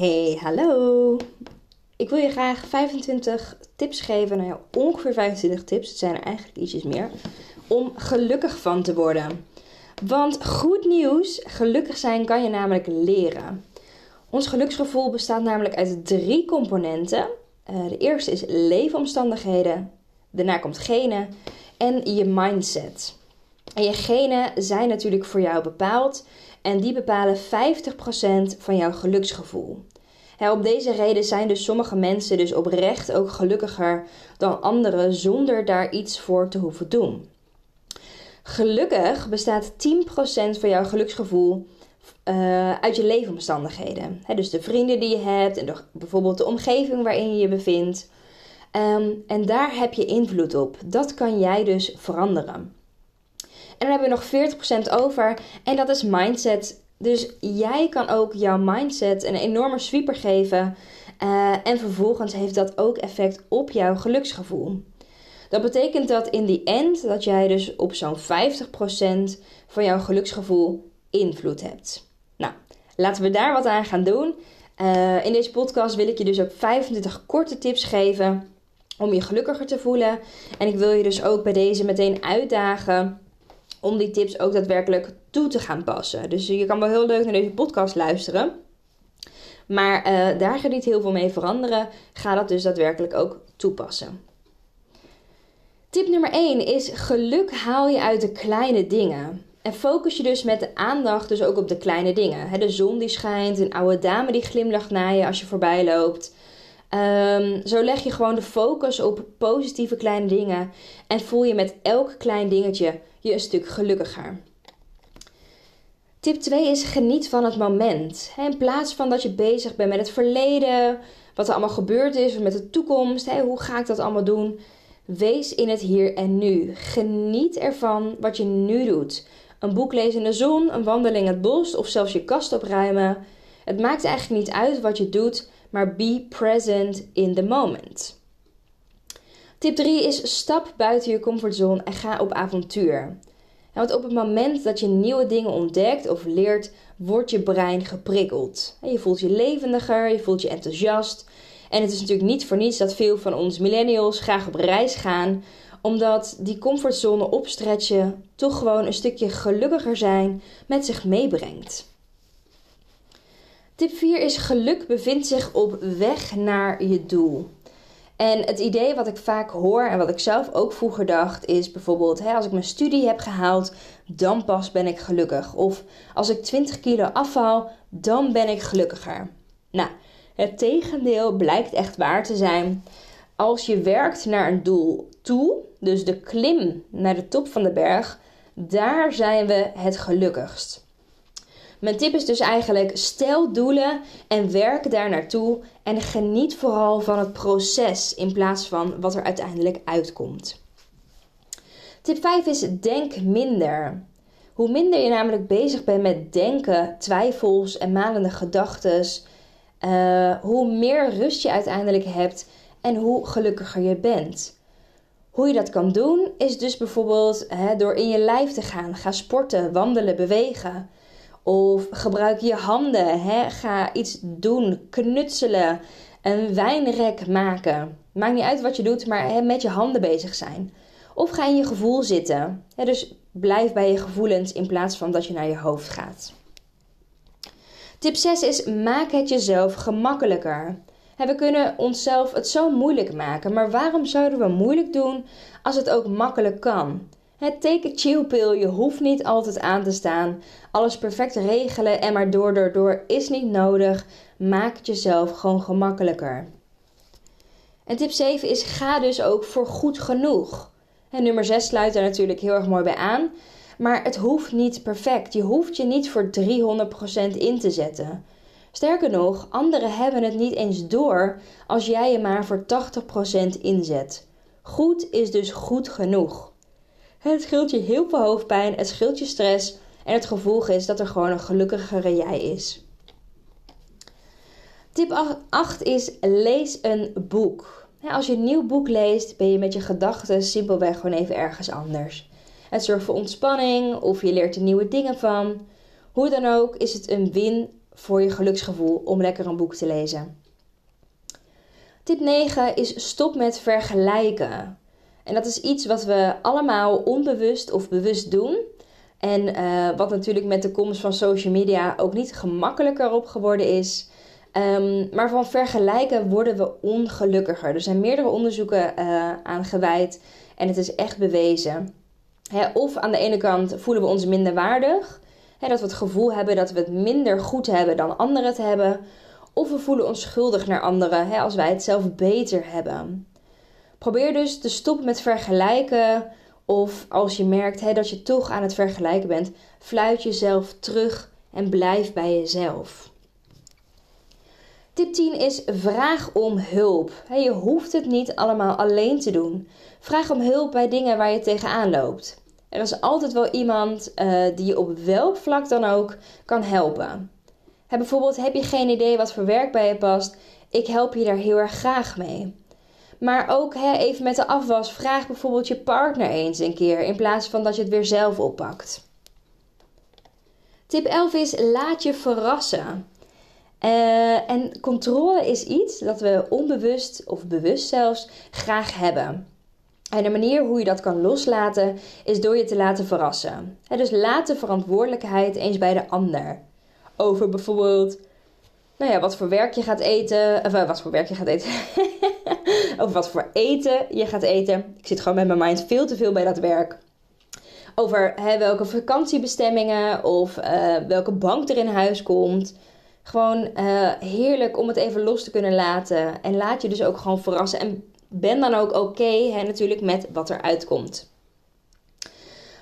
Hey, hallo! Ik wil je graag 25 tips geven, nou ja, ongeveer 25 tips, het zijn er eigenlijk ietsjes meer, om gelukkig van te worden. Want goed nieuws, gelukkig zijn kan je namelijk leren. Ons geluksgevoel bestaat namelijk uit drie componenten. Uh, de eerste is leefomstandigheden, daarna komt genen en je mindset. En je genen zijn natuurlijk voor jou bepaald en die bepalen 50% van jouw geluksgevoel. Op deze reden zijn dus sommige mensen dus oprecht ook gelukkiger dan anderen zonder daar iets voor te hoeven doen. Gelukkig bestaat 10% van jouw geluksgevoel uh, uit je leefomstandigheden. dus de vrienden die je hebt en de, bijvoorbeeld de omgeving waarin je je bevindt. Um, en daar heb je invloed op. Dat kan jij dus veranderen. En dan hebben we nog 40% over en dat is mindset. Dus jij kan ook jouw mindset een enorme sweeper geven. Uh, en vervolgens heeft dat ook effect op jouw geluksgevoel. Dat betekent dat in die end dat jij dus op zo'n 50% van jouw geluksgevoel invloed hebt. Nou, laten we daar wat aan gaan doen. Uh, in deze podcast wil ik je dus ook 25 korte tips geven om je gelukkiger te voelen. En ik wil je dus ook bij deze meteen uitdagen om die tips ook daadwerkelijk toe te gaan passen. Dus je kan wel heel leuk naar deze podcast luisteren. Maar uh, daar gaat niet heel veel mee veranderen. Ga dat dus daadwerkelijk ook toepassen. Tip nummer 1 is geluk haal je uit de kleine dingen. En focus je dus met de aandacht dus ook op de kleine dingen. de zon die schijnt, een oude dame die glimlacht naar je als je voorbij loopt. Um, zo leg je gewoon de focus op positieve kleine dingen en voel je met elk klein dingetje je een stuk gelukkiger. Tip 2 is geniet van het moment. In plaats van dat je bezig bent met het verleden, wat er allemaal gebeurd is, of met de toekomst, hoe ga ik dat allemaal doen? Wees in het hier en nu. Geniet ervan wat je nu doet. Een boek lezen in de zon, een wandeling in het bos of zelfs je kast opruimen. Het maakt eigenlijk niet uit wat je doet, maar be present in the moment. Tip 3 is stap buiten je comfortzone en ga op avontuur. Want op het moment dat je nieuwe dingen ontdekt of leert, wordt je brein geprikkeld. Je voelt je levendiger, je voelt je enthousiast. En het is natuurlijk niet voor niets dat veel van ons millennials graag op reis gaan, omdat die comfortzone opstretchen toch gewoon een stukje gelukkiger zijn met zich meebrengt. Tip 4 is geluk bevindt zich op weg naar je doel. En het idee wat ik vaak hoor en wat ik zelf ook vroeger dacht is bijvoorbeeld: hè, als ik mijn studie heb gehaald, dan pas ben ik gelukkig. Of als ik 20 kilo afval, dan ben ik gelukkiger. Nou, het tegendeel blijkt echt waar te zijn. Als je werkt naar een doel toe, dus de klim naar de top van de berg, daar zijn we het gelukkigst. Mijn tip is dus eigenlijk: stel doelen en werk daar naartoe en geniet vooral van het proces in plaats van wat er uiteindelijk uitkomt. Tip 5 is: denk minder. Hoe minder je namelijk bezig bent met denken, twijfels en malende gedachten, uh, hoe meer rust je uiteindelijk hebt en hoe gelukkiger je bent. Hoe je dat kan doen is dus bijvoorbeeld hè, door in je lijf te gaan. Ga sporten, wandelen, bewegen. Of gebruik je handen. Hè? Ga iets doen, knutselen, een wijnrek maken. Maakt niet uit wat je doet, maar hè, met je handen bezig zijn. Of ga in je gevoel zitten. Dus blijf bij je gevoelens in plaats van dat je naar je hoofd gaat. Tip 6 is: maak het jezelf gemakkelijker. We kunnen onszelf het zo moeilijk maken, maar waarom zouden we moeilijk doen als het ook makkelijk kan? Het take a chill pill, je hoeft niet altijd aan te staan. Alles perfect regelen en maar door, door, door is niet nodig. Maak het jezelf gewoon gemakkelijker. En tip 7 is: ga dus ook voor goed genoeg. En nummer 6 sluit daar natuurlijk heel erg mooi bij aan. Maar het hoeft niet perfect. Je hoeft je niet voor 300% in te zetten. Sterker nog, anderen hebben het niet eens door als jij je maar voor 80% inzet. Goed is dus goed genoeg. Het scheelt je heel veel hoofdpijn, het scheelt je stress en het gevolg is dat er gewoon een gelukkigere jij is. Tip 8 is lees een boek. Als je een nieuw boek leest, ben je met je gedachten simpelweg gewoon even ergens anders. Het zorgt voor ontspanning of je leert er nieuwe dingen van. Hoe dan ook is het een win voor je geluksgevoel om lekker een boek te lezen. Tip 9 is stop met vergelijken. En dat is iets wat we allemaal onbewust of bewust doen. En uh, wat natuurlijk met de komst van social media ook niet gemakkelijker op geworden is. Um, maar van vergelijken worden we ongelukkiger. Er zijn meerdere onderzoeken uh, aan gewijd en het is echt bewezen. of aan de ene kant voelen we ons minder waardig. dat we het gevoel hebben dat we het minder goed hebben dan anderen het hebben. Of we voelen ons schuldig naar anderen als wij het zelf beter hebben. Probeer dus te stoppen met vergelijken. Of als je merkt dat je toch aan het vergelijken bent, fluit jezelf terug en blijf bij jezelf. Tip 10 is vraag om hulp. Je hoeft het niet allemaal alleen te doen. Vraag om hulp bij dingen waar je tegenaan loopt. Er is altijd wel iemand uh, die je op welk vlak dan ook kan helpen. bijvoorbeeld heb je geen idee wat voor werk bij je past. Ik help je daar heel erg graag mee. Maar ook even met de afwas, vraag bijvoorbeeld je partner eens een keer in plaats van dat je het weer zelf oppakt. Tip 11 is laat je verrassen. Uh, en controle is iets dat we onbewust of bewust zelfs graag hebben. En de manier hoe je dat kan loslaten is door je te laten verrassen. dus laat de verantwoordelijkheid eens bij de ander. Over bijvoorbeeld, nou ja, wat voor werk je gaat eten. Of uh, wat voor werk je gaat eten. Over wat voor eten je gaat eten. Ik zit gewoon met mijn mind veel te veel bij dat werk. Over hè, welke vakantiebestemmingen of uh, welke bank er in huis komt. Gewoon uh, heerlijk om het even los te kunnen laten. En laat je dus ook gewoon verrassen. En ben dan ook oké natuurlijk met wat er uitkomt.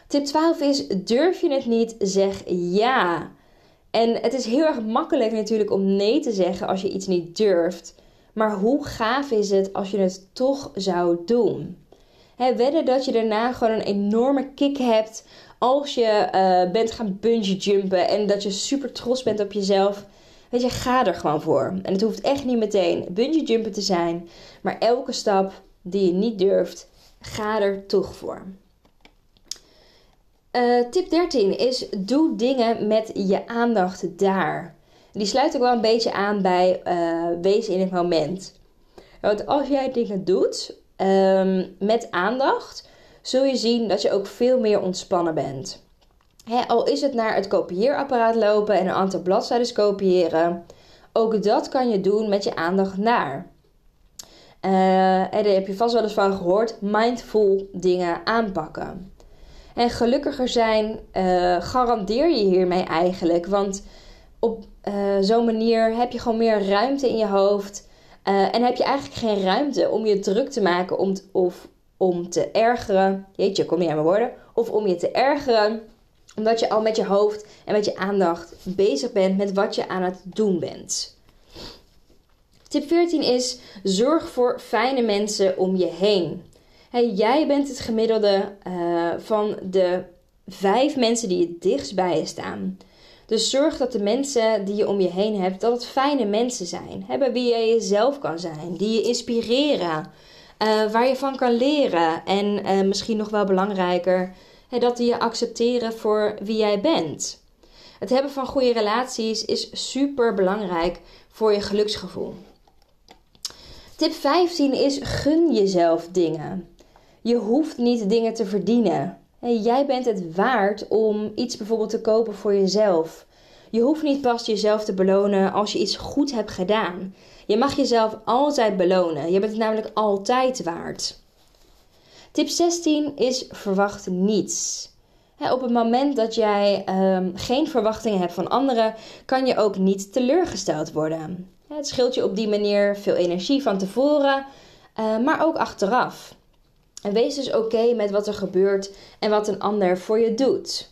Tip 12 is: durf je het niet, zeg ja. En het is heel erg makkelijk natuurlijk om nee te zeggen als je iets niet durft. Maar hoe gaaf is het als je het toch zou doen? He, wedden dat je daarna gewoon een enorme kick hebt als je uh, bent gaan bungee jumpen en dat je super trots bent op jezelf. Weet je, ga er gewoon voor. En het hoeft echt niet meteen bungee jumpen te zijn. Maar elke stap die je niet durft, ga er toch voor. Uh, tip 13 is: doe dingen met je aandacht daar. Die sluit ook wel een beetje aan bij uh, wees in het moment. Want als jij dingen doet um, met aandacht, zul je zien dat je ook veel meer ontspannen bent al is het naar het kopieerapparaat lopen en een aantal bladzijden kopiëren, ook dat kan je doen met je aandacht naar. En daar heb je vast wel eens van gehoord: mindful dingen aanpakken. En gelukkiger zijn uh, garandeer je hiermee eigenlijk. Want op uh, zo'n manier heb je gewoon meer ruimte in je hoofd. en heb je eigenlijk geen ruimte om je druk te maken om of om te ergeren. Jeetje, kom niet aan mijn woorden. Of om je te ergeren omdat je al met je hoofd en met je aandacht bezig bent met wat je aan het doen bent. Tip 14 is: zorg voor fijne mensen om je heen. jij bent het gemiddelde uh, van de vijf mensen die het dichtst bij je staan. Dus zorg dat de mensen die je om je heen hebt, dat het fijne mensen zijn. Hebben wie je jezelf kan zijn, die je inspireren, uh, waar je van kan leren. En uh, misschien nog wel belangrijker, dat die je accepteren voor wie jij bent. Het hebben van goede relaties is super belangrijk voor je geluksgevoel. Tip 15 is gun jezelf dingen. Je hoeft niet dingen te verdienen. Jij bent het waard om iets bijvoorbeeld te kopen voor jezelf. Je hoeft niet pas jezelf te belonen als je iets goed hebt gedaan. Je mag jezelf altijd belonen. Je bent het namelijk altijd waard. Tip 16 is verwacht niets. op het moment dat jij um, geen verwachtingen hebt van anderen, kan je ook niet teleurgesteld worden. Het scheelt je op die manier veel energie van tevoren, uh, maar ook achteraf. En wees dus oké met wat er gebeurt en wat een ander voor je doet.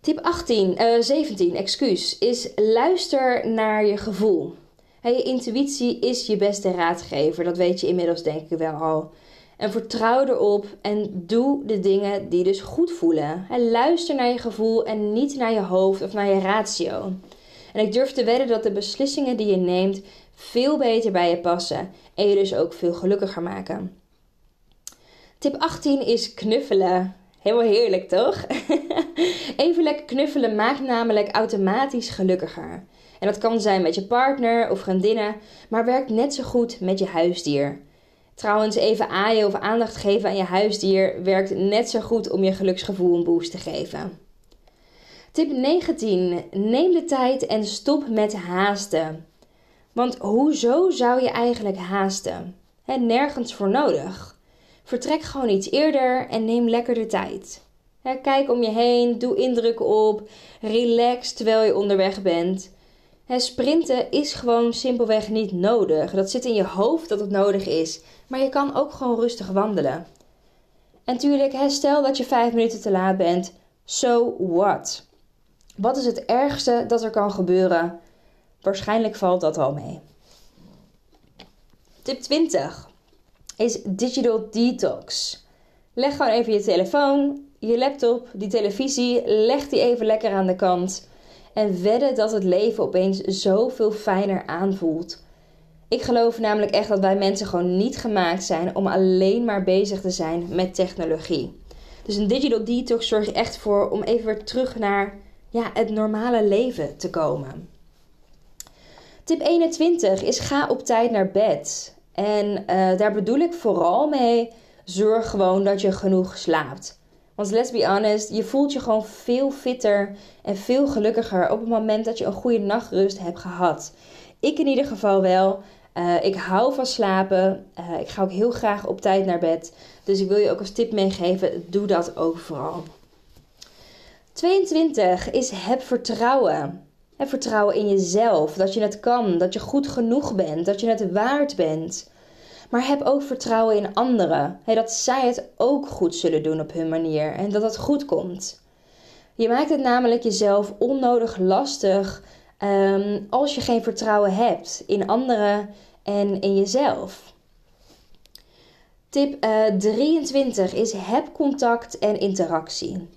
Tip 18, uh, 17, excuus, is luister naar je gevoel. je intuïtie is je beste raadgever, dat weet je inmiddels denk ik wel al. En vertrouw erop en doe de dingen die dus goed voelen. luister naar je gevoel en niet naar je hoofd of naar je ratio. En ik durf te wedden dat de beslissingen die je neemt veel beter bij je passen en je dus ook veel gelukkiger maken. Tip 18 is knuffelen. Helemaal heerlijk, toch? Even lekker knuffelen maakt namelijk automatisch gelukkiger. En dat kan zijn met je partner of vriendinnen, maar werkt net zo goed met je huisdier. Trouwens, even aaien of aandacht geven aan je huisdier werkt net zo goed om je geluksgevoel een boost te geven. Tip 19. Neem de tijd en stop met haasten. Want hoezo zou je eigenlijk haasten? Nergens voor nodig. Vertrek gewoon iets eerder en neem lekker de tijd. kijk om je heen, doe indrukken op, relax terwijl je onderweg bent. sprinten is gewoon simpelweg niet nodig. Dat zit in je hoofd dat het nodig is. Maar je kan ook gewoon rustig wandelen. En natuurlijk, stel dat je vijf minuten te laat bent. So what? Wat is het ergste dat er kan gebeuren? Waarschijnlijk valt dat al mee. Tip 20 is digital detox. Leg gewoon even je telefoon, je laptop, die televisie, leg die even lekker aan de kant. En wedden dat het leven opeens zoveel fijner aanvoelt. Ik geloof namelijk echt dat wij mensen gewoon niet gemaakt zijn om alleen maar bezig te zijn met technologie. Dus een digital detox zorgt echt voor om even weer terug naar ja, het normale leven te komen. Tip 21 is ga op tijd naar bed. En uh, daar bedoel ik vooral mee, zorg gewoon dat je genoeg slaapt. Want let's be honest, je voelt je gewoon veel fitter en veel gelukkiger op het moment dat je een goede nachtrust hebt gehad. Ik in ieder geval wel. Uh, ik hou van slapen. Uh, ik ga ook heel graag op tijd naar bed. Dus ik wil je ook als tip meegeven: doe dat ook vooral. 22 is heb vertrouwen. Vertrouwen in jezelf, dat je het kan, dat je goed genoeg bent, dat je het waard bent. Maar heb ook vertrouwen in anderen, dat zij het ook goed zullen doen op hun manier en dat het goed komt. Je maakt het namelijk jezelf onnodig lastig ehm, als je geen vertrouwen hebt in anderen en in jezelf. Tip uh, eh, 23 is heb contact en interactie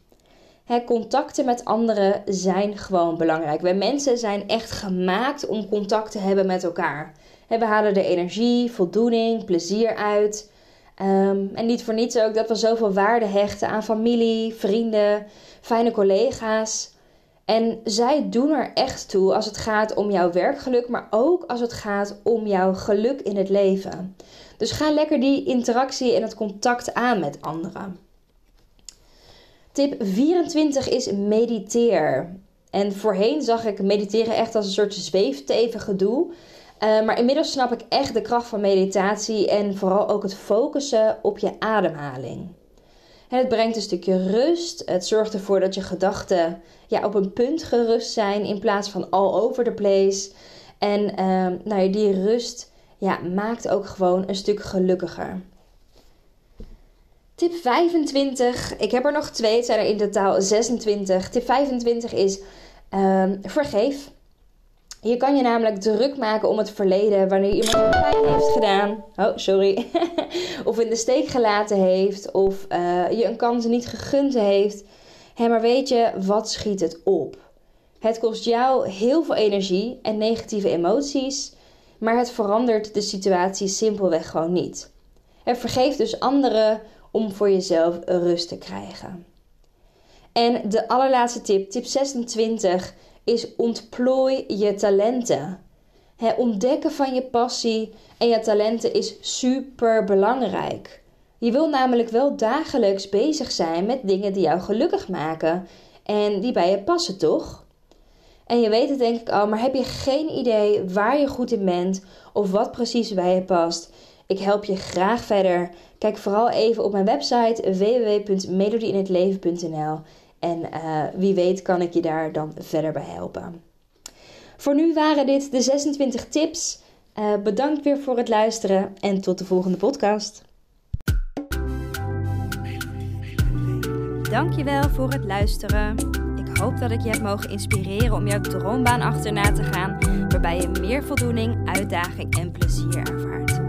contacten met anderen zijn gewoon belangrijk. Wij mensen zijn echt gemaakt om contact te hebben met elkaar. we halen er energie, voldoening, plezier uit. Ehm, en niet voor niets ook dat we zoveel waarde hechten aan familie, vrienden, fijne collega's. En zij doen er echt toe als het gaat om jouw werkgeluk, maar ook als het gaat om jouw geluk in het leven. Dus ga lekker die interactie en het contact aan met anderen. Tip 24 is mediteer. En voorheen zag ik mediteren echt als een soort zweefteven gedoe. Uh, maar inmiddels snap ik echt de kracht van meditatie en vooral ook het focussen op je ademhaling. het brengt een stukje rust. Het zorgt ervoor dat je gedachten ja, op een punt gerust zijn in plaats van all over the place. En uh, nou, die rust ja, maakt ook gewoon een stuk gelukkiger. Tip 25. Ik heb er nog twee. Het zijn er in totaal 26. Tip 25 is um, vergeef. Je kan je namelijk druk maken om het verleden wanneer iemand je pijn heeft gedaan. Oh, sorry. of in de steek gelaten heeft. Of uh, je een kans niet gegund heeft. Hé, maar weet je, wat schiet het op? Het kost jou heel veel energie en negatieve emoties. Maar het verandert de situatie simpelweg gewoon niet. En vergeef dus anderen om voor jezelf rust te krijgen. En de allerlaatste tip, tip 26, is ontplooi je talenten. He, ontdekken van je passie en je talenten is super belangrijk. Je wil namelijk wel dagelijks bezig zijn met dingen die jou gelukkig maken en die bij je passen, toch? En je weet het denk ik al, maar heb je geen idee waar je goed in bent of wat precies bij je past? Ik help je graag verder. Kijk vooral even op mijn website www.melodieinhetleven.nl en uh, wie weet kan ik je daar dan verder bij helpen. Voor nu waren dit de 26 tips. Uh, bedankt weer voor het luisteren en tot de volgende podcast. Dankjewel voor het luisteren hoop dat ik je heb mogen inspireren om jouw droombaan achterna te gaan, waarbij je meer voldoening, uitdaging en plezier ervaart.